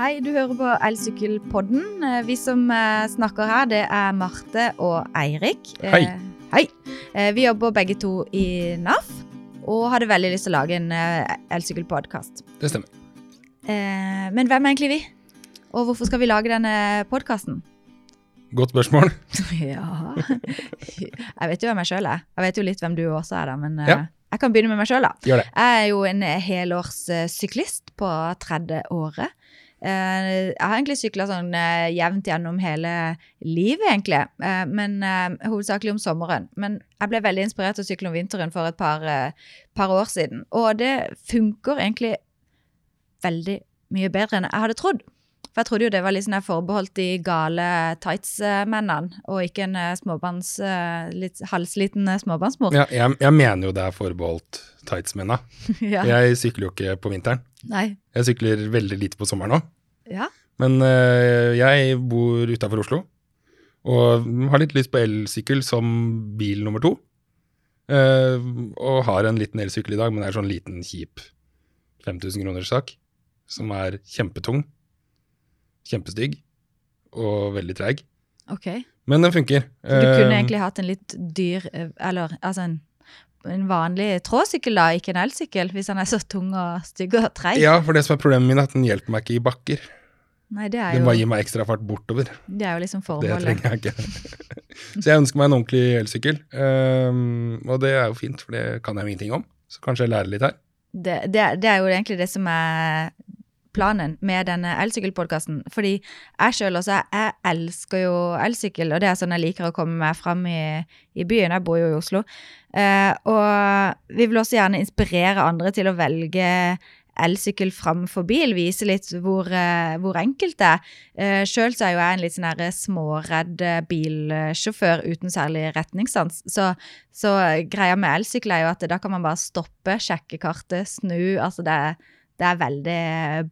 Hei, du hører på Elsykkelpodden. Eh, Vi som eh, snakker her, det er Marte og Eirik. Eh, Hei. Hei. Vi jobber begge to i NAF og hadde veldig lyst til å lage en elsykkelpodkast. Det stemmer. Men hvem er egentlig vi? Og hvorfor skal vi lage denne podkasten? Godt spørsmål. Ja Jeg vet jo hvem jeg sjøl er. Jeg vet jo litt hvem du også er, da, men Ja. Jeg kan begynne med meg sjøl, da. Jeg er jo en helårssyklist på tredje året. Eh, Jeg har egentlig sykla sånn eh, jevnt gjennom hele livet, egentlig. Eh, Men eh, hovedsakelig om sommeren. Men jeg ble veldig inspirert til å sykle om vinteren for et par, eh, par år siden. Og det funker egentlig veldig mye bedre enn jeg hadde trodd. For jeg trodde jo det var litt sånn forbeholdt de gale tights-mennene, og ikke en eh, småbarns, eh, litt halvsliten eh, småbarnsmor. Ja, jeg, jeg mener jo det er forbeholdt tightsmenna. Ja. Jeg sykler jo ikke på vinteren. Nei. Jeg sykler veldig lite på sommeren nå. Ja. Men øh, jeg bor utafor Oslo og har litt lyst på elsykkel som bil nummer to. Uh, og har en liten elsykkel i dag, men det er sånn liten, kjip 5000 kroners sak. Som er kjempetung, kjempestygg og veldig treig. Ok. Men den funker. Så du kunne Eh, egentlig hatt en litt dyr, eh, eller altså en, en vanlig trådsykkel da, ikke en elsykkel, hvis den er så tung og stygg og treig? Ja, for det som er problemet mitt, er at den hjelper meg ikke i bakker. Nei, det er Den jo, bare gir meg ekstra fart bortover. det er jo liksom formålet. Det trenger jeg ikke. Så jeg ønsker meg en ordentlig elsykkel. Um, og det er jo fint, for det kan jeg jo ingenting om. Så kanskje jeg lærer litt her. Det, det, det er jo egentlig det som er planen med denne elsykkelpodkasten. Fordi jeg sjøl også, jeg elsker jo elsykkel, og det er sånn jeg liker å komme meg fram i, i byen. Jeg bor jo i Oslo. Eh, og vi vil også gjerne inspirere andre til å velge elsykkel framfor bil, vise litt hvor, eh, hvor enkelt det er. Eh, Sjøl så er jo jeg en litt sånn småredd bilsjåfør uten særlig retningssans. Så, så greia med elsykkel er jo at da kan man bare stoppe, sjekke kartet, snu. Altså det, er- det er veldig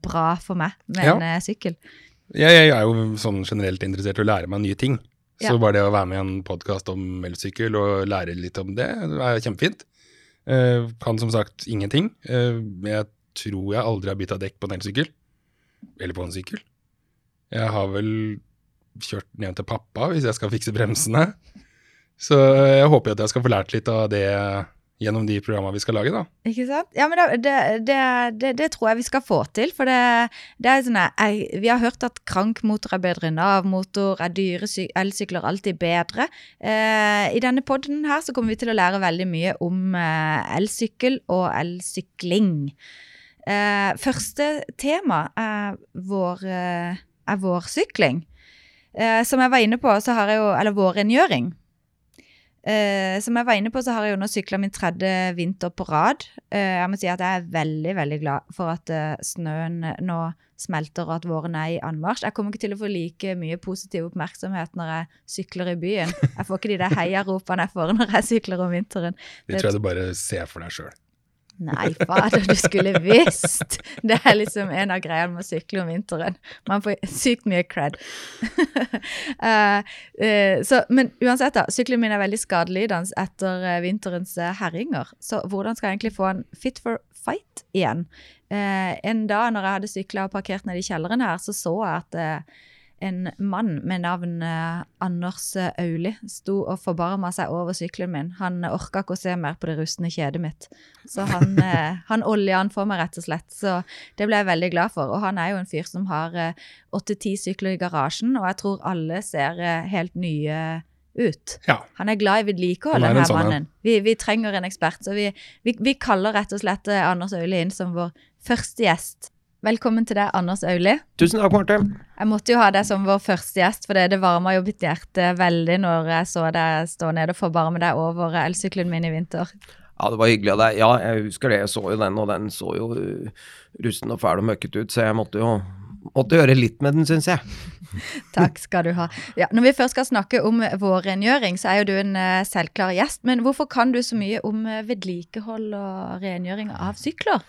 bra for meg med Ja. en eh, sykkel. Jeg, jeg er jo sånn generelt interessert i å lære meg nye ting. Så Ja. bare det å være med i en podkast om elsykkel og lære litt om det, er kjempefint. Uh, kan som sagt ingenting. Uh, jeg tror jeg aldri har bytta dekk på en elsykkel. Eller på en sykkel. Jeg har vel kjørt ned til pappa hvis jeg skal fikse bremsene. Så jeg håper at jeg skal få lært litt av det gjennom de programmene vi skal lage, da. Ikke sant? Ja, men det, det, det, det, tror jeg vi skal få til. For det, er sånn Vi har hørt at krankmotor er bedre Nav-motor, er dyre elsykler alltid bedre. Eh, I denne podden her så kommer vi til å lære veldig mye om eh, elsykkel og elsykling. Eh, første tema er vår, eh, er vårsykling. Eh, som jeg var inne på, så har jeg jo Eller vårrengjøring. Eh, som jeg var inne på, så har jeg jo nå sykla min tredje vinter på rad. Eh, jeg må si at jeg er veldig, veldig glad for at eh, snøen nå smelter, og at våren er i anmarsj. Jeg kommer ikke til å få like mye positiv oppmerksomhet når jeg sykler i byen. Jeg får ikke de der heiaropene jeg får når jeg sykler om vinteren. Det tror jeg du bare ser for deg sjøl. Nei, fader, du skulle visst! Det er liksom en av greiene med å sykle om vinteren. Man får sykt mye cred. uh, uh, så, men uansett, da. Sykkelen min er veldig skadelidende etter eh, vinterens herringer. Så hvordan skal jeg egentlig få en fit for fight igjen? Uh, en dag når jeg hadde sykla og parkert nede i kjelleren her, så så jeg at en mann med navn eh, Anders eh, Auli sto og forbarma seg over sykkelen min. Han eh, orka ikke å se mer på det rustne kjedet mitt. Så han, han olja han for meg, rett og slett. Så det ble jeg veldig glad for. Og han er jo en fyr som har åtte-ti sykler i garasjen, og jeg tror alle ser helt nye ut. Ja. Han er glad i vedlikehold, Han den her sånn mannen. mannen. Vi, vi trenger en ekspert, så vi, vi, vi kaller rett og slett Anders Auli inn som vår første gjest. Velkommen til deg, Anders Auli. Tusen takk, Marte. Jeg måtte jo ha deg som vår første gjest, for det, det varma jo mitt hjerte veldig når jeg så deg stå nede og forbarme deg over elsykkelen min i vinter. Ja, det var hyggelig av deg. Ja, jeg husker det. Jeg så jo den, og den så jo uh, rusten og fæl og møkket ut, så jeg måtte jo måtte gjøre litt med den, syns jeg. Takk skal du ha. Ja, når vi først skal snakke om vårrengjøring, så er jo du en eh, selvklar gjest. Men hvorfor kan du så mye om eh, vedlikehold og rengjøring av sykler?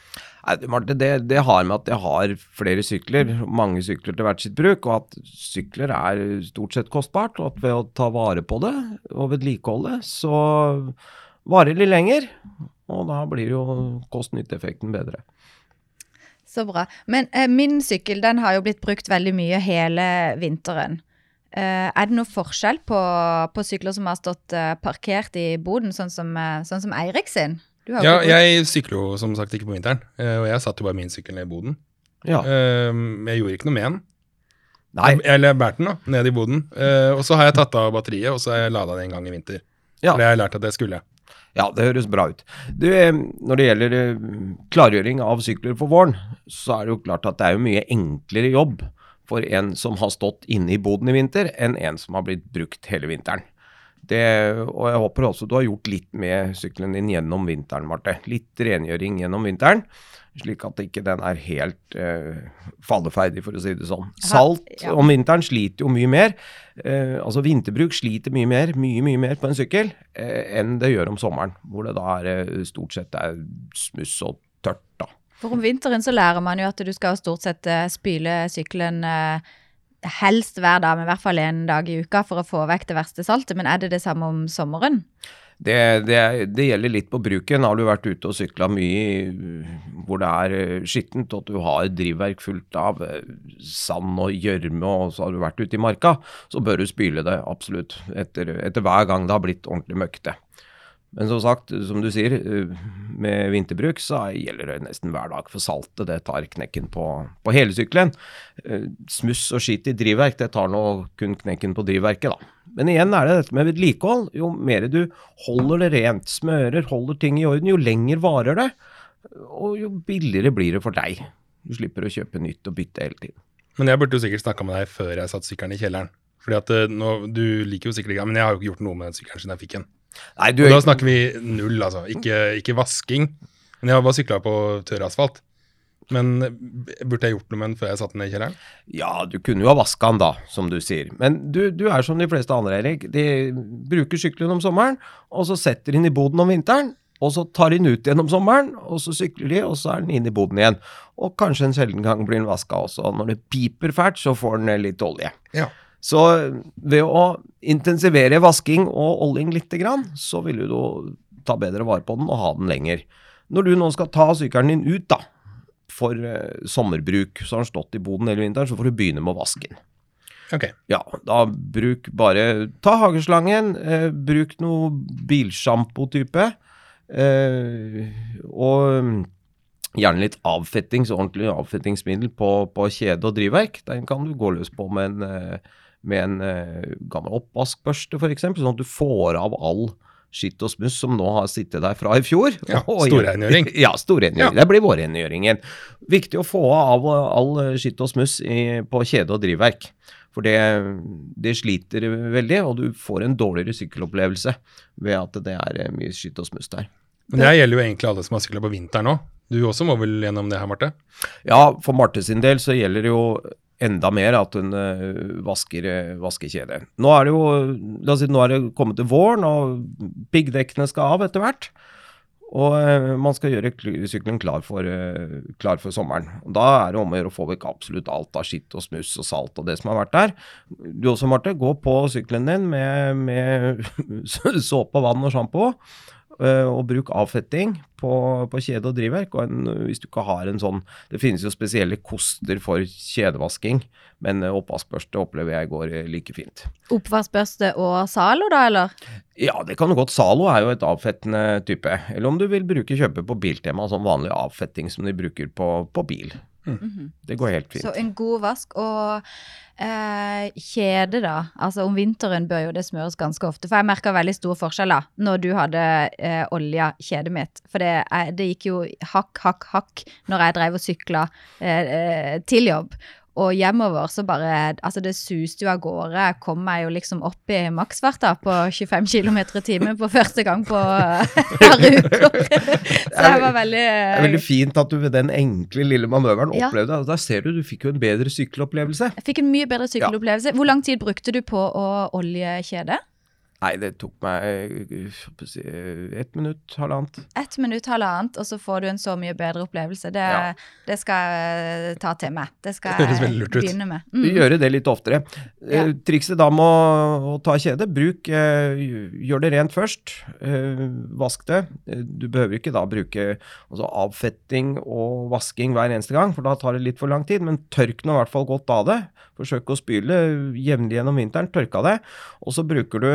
Nei, Marte, det, det har med at jeg har flere sykler, mange sykler til hvert sitt bruk, og at sykler er stort sett kostbart, og at ved å ta vare på det og vedlikeholde, så varer det litt lenger. Og da blir jo kost-nytte-effekten bedre. Så bra. Men eh, min sykkel den har jo blitt brukt veldig mye hele vinteren. Eh, er det noe forskjell på, på sykler som har stått eh, parkert i boden, sånn som, eh, sånn som Eirik sin? Du har Ja, brukt- jeg sykler jo som sagt ikke på vinteren, eh, og jeg satte jo bare min sykkel ned i boden. Ja. Eh, Jeg gjorde ikke noe med den. Nei, Eller jeg bærte den da, ned i boden. Eh, Og så har jeg tatt av batteriet, og så har jeg lada det en gang i vinter. Ja. For det har jeg lært at jeg skulle. Ja, det høres bra ut. Du, når det gjelder eh, klargjøring av sykler for våren, så er det jo klart at det er jo mye enklere jobb for en som har stått inne i boden i vinter, enn en som har blitt brukt hele vinteren. Det, og jeg håper også du har gjort litt med sykkelen din gjennom vinteren, Marte. Litt rengjøring gjennom vinteren, slik at ikke den er helt eh, falleferdig, for å si det sånn. Salt ja. om vinteren sliter jo mye mer. Eh, altså vinterbruk sliter mye mer, mye mye mer på en sykkel eh, enn det gjør om sommeren, hvor det da er eh, stort sett er smuss og tørt. da. For om vinteren så lærer man jo at du skal stort sett eh, spyle sykkelen eh, helst hver dag, men i hvert fall en dag i uka for å få vekk det verste saltet. Men er det det samme om sommeren? Det, det, det gjelder litt på bruken. Har du vært ute og sykla mye hvor det er eh, skittent, og at du har drivverk fullt av eh, sand og gjørme, og så har du vært ute i marka, så bør du spyle det absolutt etter, etter hver gang det har blitt ordentlig møkkete. Men som sagt, som du sier, eh, med vinterbruk så gjelder det nesten hver dag. For saltet det tar knekken på, på hele sykkelen. Smuss og skitt i drivverk, det tar nå kun knekken på drivverket, da. Men igjen er det dette med vedlikehold. Jo mer du holder det rent, smører, holder ting i orden, jo lenger varer det. Og jo billigere blir det for deg. Du slipper å kjøpe nytt og bytte hele tiden. Men jeg burde jo sikkert snakka med deg før jeg satte sykkelen i kjelleren. Fordi at eh, nå, Du liker jo sikkert ikke men jeg har jo ikke gjort noe med den sykkelen siden jeg fikk den. Nei, du, Og da snakker vi null, altså. Ikke, ikke vasking. Men jeg har bare sykla på tørr asfalt. Men eh, burde jeg gjort noe med den før jeg satte den i kjelleren? Ja, du kunne jo ha vaska den da, som du sier. Men du, du er som de fleste andre, Erik. De bruker sykkelen om sommeren, og så setter de den i boden om vinteren. Og så tar de den ut igjen om sommeren, og så sykler de, og så er den inn i boden igjen. Og kanskje en sjelden gang blir den vaska også. Når det piper fælt, så får den litt olje. Ja. Så ved å intensivere vasking og oljing lite grann, så vil du ta bedre vare på den og ha den lenger. Når du nå skal ta sykkelen din ut da, for eh, sommerbruk, så har den stått i boden hele vinteren, så får du begynne med å vaske den. Ok. Ja, da bruk bare Ta hageslangen, eh, bruk noe bilsjampo-type. Eh, og mm, gjerne litt avfettings, ordentlig avfettingsmiddel på, på kjede og drivverk. Den kan du gå løs på med en, eh, med en eh, gammel oppvaskbørste, f.eks., sånn at du får av all skitt og smuss som nå har sittet der fra i fjor. Ja, storrengjøring. Ja, storrengjøring. Ja. Det blir vårrengjøringen. Viktig å få av all skitt smuss i, på kjede og drivverk. For det, det sliter veldig, og du får en dårligere sykkelopplevelse ved at det er eh, mye skitt og smuss der. Men det gjelder jo egentlig alle som har sykla på vinteren òg. Du også må vel gjennom det her, Marte? Ja, for Marte sin del så gjelder det jo enda mer at hun eh, vasker, eh, vasker kjede. Nå er det jo La oss si nå er det kommet til våren, og piggdekkene skal av etter hvert. Og eh, man skal gjøre sykkelen klar for, klar for sommeren. Da er det om å gjøre å få vekk absolutt alt av skitt og smuss og salt og det som har vært der. Du også, Marte, gå på sykkelen din med, med såpe, vann og sjampo. Eh, og bruk avfetting på, på kjede og drivverk. Og en, hvis du ikke har en sånn Det finnes jo spesielle koster for kjedevasking, men eh, oppvaskbørste opplever jeg går eh, like fint. Oppvaskbørste og Zalo, da, eller? Ja, det kan jo godt. Zalo er jo et avfettende type. Eller om du vil bruke kjøpe på Biltema, sånn vanlig avfetting som de bruker på, på bil. Det går helt fint. Så en god vask. Og eh, kjede, da. Altså om vinteren bør jo det smøres ganske ofte. For jeg merka veldig stor forskjell da, når du hadde eh, olja kjedet mitt. For det, eh, det gikk jo hakk, hakk, hakk når jeg drev og sykla eh, eh, til jobb. Og hjemover så bare Altså, det suste jo av gårde. Kom meg jo liksom opp i maksfarta på 25 km i timen på første gang på et par uker. Så det var veldig Det er veldig fint at du ved den enkle lille manøveren Ja. opplevde det. Da ser du du fikk jo en bedre sykkelopplevelse. Jeg fikk en mye bedre sykkelopplevelse. Hvor lang tid brukte du på å olje kjedet? Nei, det tok meg eh, si, ett minutt, halvannet. Ett minutt, halvannet, og så får du en så mye bedre opplevelse. Det, Ja. det skal jeg ta til meg. Det skal Det jeg begynne med. Mm. Gjøre det litt oftere. Ja. Eh, Trikset da med å, å ta kjede, bruk eh, Gjør det rent først. Eh, vask det. Eh, Du behøver ikke da bruke altså, avfetting og vasking hver eneste gang, for da tar det litt for lang tid. Men tørk nå i hvert fall godt av det. Forsøk å spyle jevnlig gjennom vinteren. Tørk av det. Og så bruker du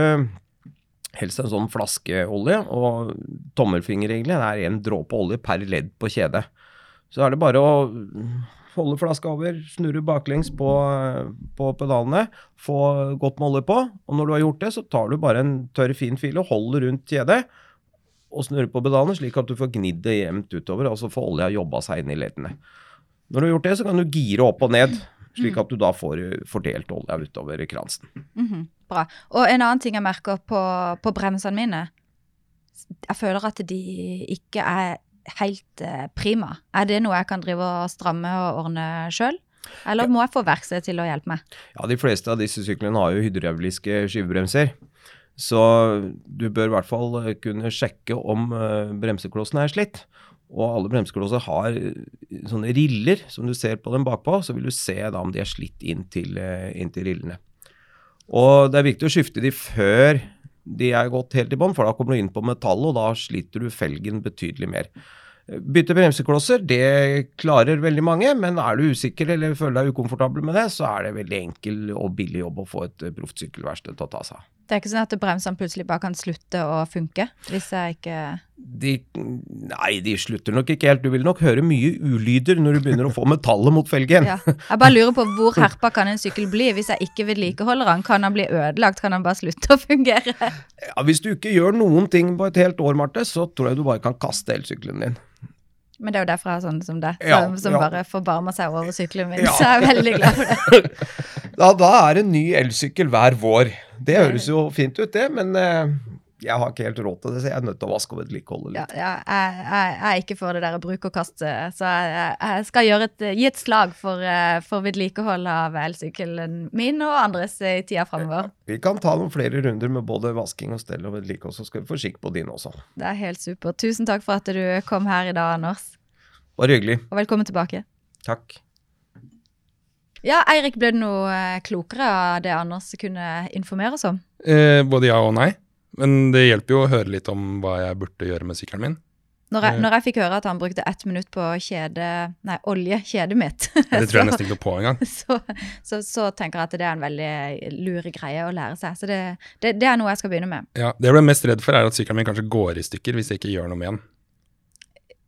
helst en sånn flaskeolje, og tommelfingerregelen er en dråpe olje per ledd på kjedet. Så er det bare å holde flaska over, snurre baklengs på, på pedalene, få godt med olje på, og når du har gjort det, så tar du bare en tørr, fin fil og holder rundt kjedet, og snurrer på pedalene slik at du får gnidd det jevnt utover, og så får olja jobba seg inn i leddene. Når du har gjort det, så kan du gire opp og ned, slik at du da får fordelt olja utover kransen. Mhm, bra. Og en annen ting jeg merker på, på bremsene mine Jeg føler at de ikke er helt eh, prima. Er det noe jeg kan drive og stramme og ordne sjøl? Eller må jeg få verkstedet til å hjelpe meg? Ja, de fleste av disse syklene har jo hydrauliske skivebremser. Så du bør i hvert fall eh, kunne sjekke om eh, bremseklossene er slitt. Og alle bremseklosser har eh, sånne riller som du ser på dem bakpå, så vil du se da om de er slitt inn til, inn til rillene. Og det er viktig å skifte de før de er gått helt i bånn, for da kommer du inn på metallet, og da sliter du felgen betydelig mer. Bytte bremseklosser, det klarer veldig mange, men er du usikker eller føler deg ukomfortabel med det, så er det veldig enkel og billig jobb å få et proft sykkelverksted til å ta seg av. Det er ikke sånn at bremsene plutselig bare kan slutte å funke hvis jeg ikke De, nei, de slutter nok ikke helt. Du vil nok høre mye ulyder når du begynner å få metallet mot felgen. ja. Jeg bare lurer på hvor herpa kan en sykkel bli hvis jeg ikke vedlikeholder den? Kan den bli ødelagt? Kan den bare slutte å fungere? Ja, hvis du ikke gjør noen ting på et helt år, Marte, så tror jeg du bare kan kaste elsykkelen din. Men det er jo derfor jeg har sånne som deg, Ja, som, som ja. bare forbarmer seg over sykkelen min. Ja. Så jeg er veldig glad for det. Da, da er en ny elsykkel hver vår. Det høres jo fint ut, det, men eh, jeg har ikke helt råd til det, så jeg er nødt til å vaske og vedlikeholde litt. ja, jeg, jeg, jeg er ikke for det der å bruke og kaste, så jeg, jeg skal et, gi et slag for, eh, for vedlikehold av elsykkelen min og andres i tida framover. Vi kan ta noen flere runder med både vasking og stell og vedlikehold, så skal vi få skikk på din også. Det er helt supert. Tusen takk for at du kom her i dag, Anders. Bare hyggelig. Og velkommen tilbake. Takk. Ja, Eirik, ble du noe eh, klokere av det Anders kunne informere oss om? Eh, både ja og nei. Men det hjelper jo å høre litt om hva jeg burde gjøre med sykkelen min. Når jeg, Eh. når jeg fikk høre at han brukte ett minutt på kjede, nei, olje, kjedet mitt, Det tror jeg nesten ikke noe på engang. så, så, så tenker jeg at det er en veldig lur greie å lære seg. Så det, det, det er noe jeg skal begynne med. Ja, det jeg ble mest redd for, er at sykkelen min kanskje går i stykker hvis jeg ikke gjør noe med den.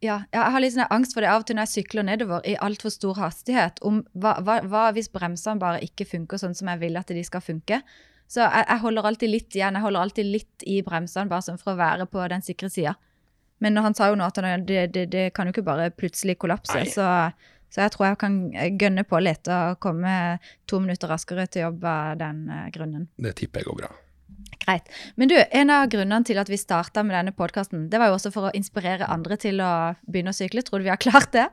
Ja, jeg har litt sånn angst for det av og til når jeg sykler nedover i altfor stor hastighet. om hva, hva, hva hvis bremsene bare ikke funker sånn som jeg vil at de skal funke? Så jeg, jeg holder alltid litt igjen. Jeg holder alltid litt i bremsene bare sånn for å være på den sikre sida. Men han sa jo nå at han, det, det, det kan jo ikke bare plutselig kollapse. Så, så jeg tror jeg kan gønne på litt og komme to minutter raskere til jobb av den eh, grunnen. Det tipper jeg går bra. Greit. Men du, en av grunnene til at vi starta med denne podkasten, det var jo også for å inspirere andre til å begynne å sykle. Tror du vi har klart det?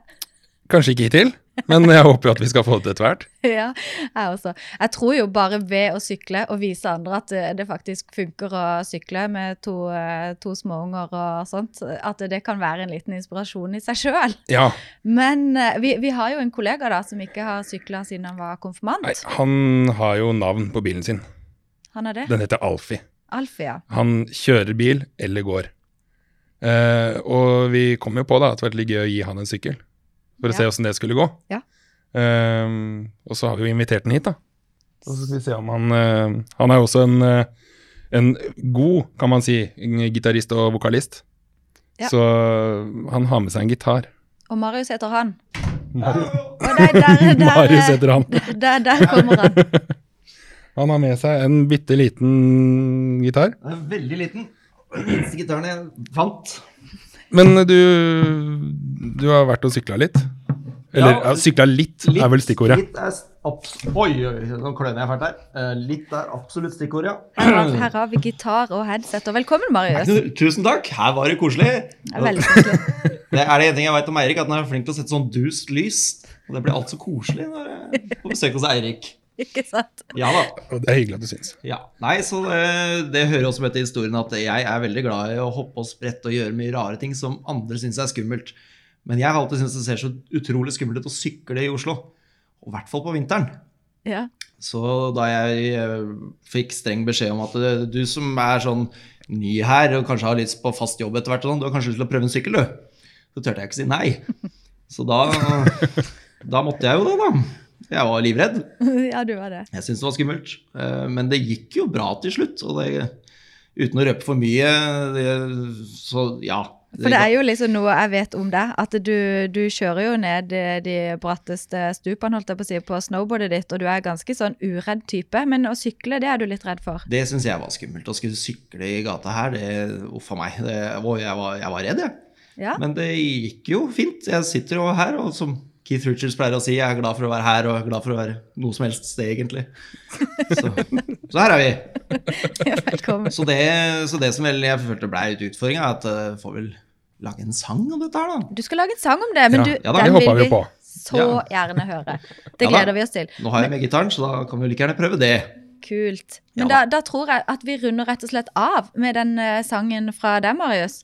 Kanskje ikke hittil, men jeg håper at vi skal få det etter hvert. ja, jeg også. Jeg tror jo bare ved å sykle og vise andre at det, det faktisk funker å sykle med to, eh, to småunger og sånt, at det kan være en liten inspirasjon i seg sjøl. Ja, Men eh, vi, vi har jo en kollega da som ikke har sykla siden han var konfirmant. nei, han har jo navn på bilen sin. Han er det? Den heter Alfie. Alfie, ja. Han kjører bil eller går. Eh, og vi kom jo på da at det var litt gøy å gi han en sykkel, for å Ja. se åssen det skulle gå. Ja. Eh, og så har vi jo invitert den hit, da. Og så skal vi se om han eh, Han er jo også en, eh, en god, kan man si, gitarist og vokalist. Ja. Så han har med seg en gitar. Og Marius heter han. Marius, Og der, der, der, Marius heter han. der, der kommer han. Han har med seg en bitte liten gitar. Veldig liten. Den minste gitaren jeg fant. Men du, du har vært og sykla litt? Eller Ja, ja, sykla litt, er vel stikkordet. Litt er oi, oi, nå kløner jeg fælt her. Eh, litt er absolutt stikkordet, ja. Her har, her har vi gitar og headset. Og velkommen, Marius. Tusen takk. Her var det koselig. Det er veldig koselig. Det er det en ting jeg vet om Eirik, at han er flink til å sette sånn dust lys. Og det blir alt så koselig når jeg får besøk hos Eirik. Ikke sant? Ja da. Og det er hyggelig at du syns. Ja. Nei, så det, det hører også med til historien at jeg er veldig glad i å hoppe og sprette og gjøre mye rare ting som andre syns er skummelt. Men jeg har alltid syntes det ser så utrolig skummelt ut å sykle i Oslo. Og i hvert fall på vinteren. Ja. Så da jeg eh, fikk streng beskjed om at eh, du som er sånn ny her og kanskje har lyst på fast jobb etter hvert, sånn, du har kanskje lyst til å prøve en sykkel, du? Så turte jeg ikke si nei. Så da, da måtte jeg jo det, da. Jeg var livredd. ja, du var det. Jeg syntes det var skummelt. Eh, Men det gikk jo bra til slutt. Og det, uten å røpe for mye, det, så ja. For det er jo liksom noe jeg vet om deg, at du, du kjører jo ned de, de bratteste stupene, holdt jeg på å si, på snowboardet ditt, og du er ganske sånn uredd type, men å sykle, det er du litt redd for. Det syns jeg var skummelt. Å skulle sykle i gata her, det Uff a meg. Det, jeg, var, jeg var redd, jeg. Ja. Men det gikk jo fint. Jeg sitter jo her, og som Keith Richards pleier å si, jeg er glad for å være her, og er glad for å være noe som helst sted, egentlig. Så, så her er vi. Så det, så det som vel jeg følte ble ut utfordringa, er at jeg får vel lage en sang om dette her, da. Du skal lage en sang om det, men Ja, du, ja da, den vil vi vi på. så gjerne høre. Det Ja gleder vi oss til. Nå har jeg med gitaren, så da kan vi like gjerne prøve det. Kult. Ja Men da. da, da tror jeg at vi runder rett og slett av med den eh, sangen fra deg, Marius.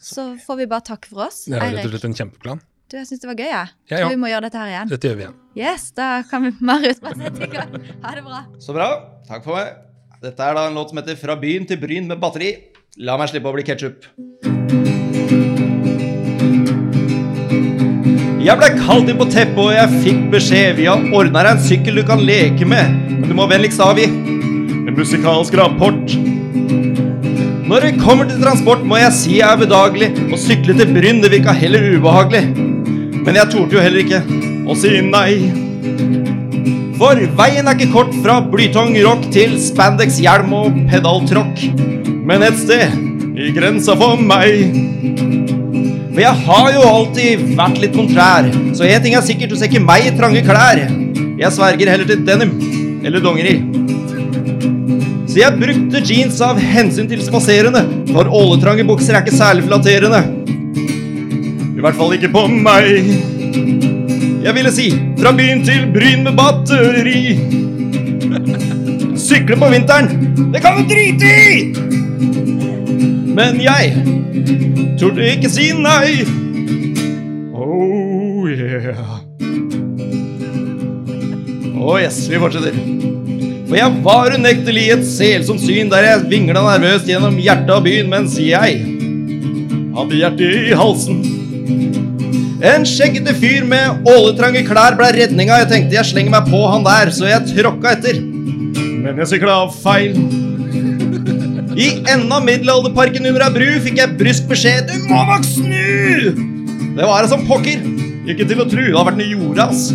Så får vi bare takke for oss. Det er rett og slett en kjempeplan. Du, jeg syns det var gøy, jeg. Ja, Tror ja. vi må gjøre dette her igjen. Dette gjør vi igjen. Yes, da kan vi Marius bare sette i gang. Ha det bra. Så bra. Takk for meg. Dette er da en låt som heter 'Fra byen til Bryn med batteri'. La meg slippe å bli ketsjup. Jeg ble kalt inn på teppet, og jeg fikk beskjed. Vi har ordna deg en sykkel du kan leke med, men du må vennligst avgi en musikalsk rapport. Når vi kommer til transport, må jeg si jeg er bedagelig. Å sykle til Bryn, det virka heller ubehagelig. Men jeg torde jo heller ikke å si nei. For veien er ikke kort fra blytung rock til spandex-hjelm og pedaltråkk. Men et sted i grensa for meg. For jeg har jo alltid vært litt kontrær, så én ting er sikkert, du ser ikke meg i trange klær. Jeg sverger heller til denim eller dongeri. Så jeg brukte jeans av hensyn til spaserende, for åletrange bukser er ikke særlig flatterende. I hvert fall ikke på meg. Jeg ville si fra byen til Bryn med batteri. Sykle på vinteren, det kan du drite i! Men jeg torde ikke si nei. Oh yeah. Oh yes, vi fortsetter. For jeg var unektelig et selsomt syn der jeg vingla nervøst gjennom hjertet av byen mens jeg hadde hjertet i halsen. En skjeggete fyr med åletrange klær ble redninga. Jeg tenkte jeg slenger meg på han der, så jeg tråkka etter. Men jeg sykla feil. I enden av middelalderparken under ei bru fikk jeg brysk beskjed Du må nok snu! Det var jeg som pokker. Ikke til å tru. Det hadde vært noe jorda, ass.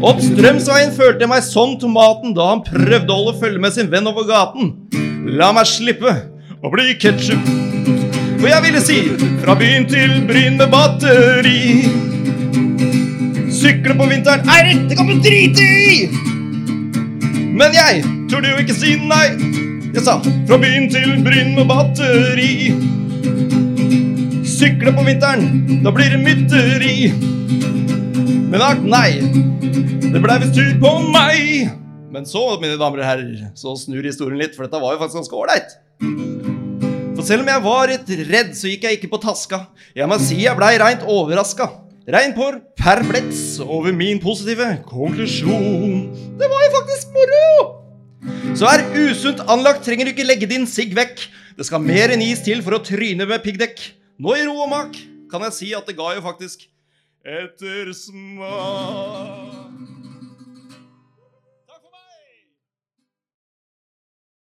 Opp Strømsveien følte jeg meg som tomaten da han prøvde å holde følge med sin venn over gaten. La meg slippe å bli ketsjup. For jeg ville si fra byen til Bryn med batteri. Sykle på vinteren Eirik, det kan du drite i! Men jeg torde jo ikke si nei. Jeg sa fra byen til Bryn med batteri. Sykle på vinteren, da blir det mytteri. Men art, nei, det blei visst tur på meg. Men så, mine damer og herrer, så snur historien litt, for dette var jo faktisk ganske ålreit. For selv om jeg var litt redd, så gikk jeg ikke på taska. Jeg må si jeg blei reint overraska. Rein på perpleks over min positive konklusjon. Det var jo faktisk moro! Så er usunt anlagt, trenger du ikke legge din sigg vekk. Det skal mer enn is til for å tryne med piggdekk. Nå i ro og mak kan jeg si at det ga jo faktisk ettersmak.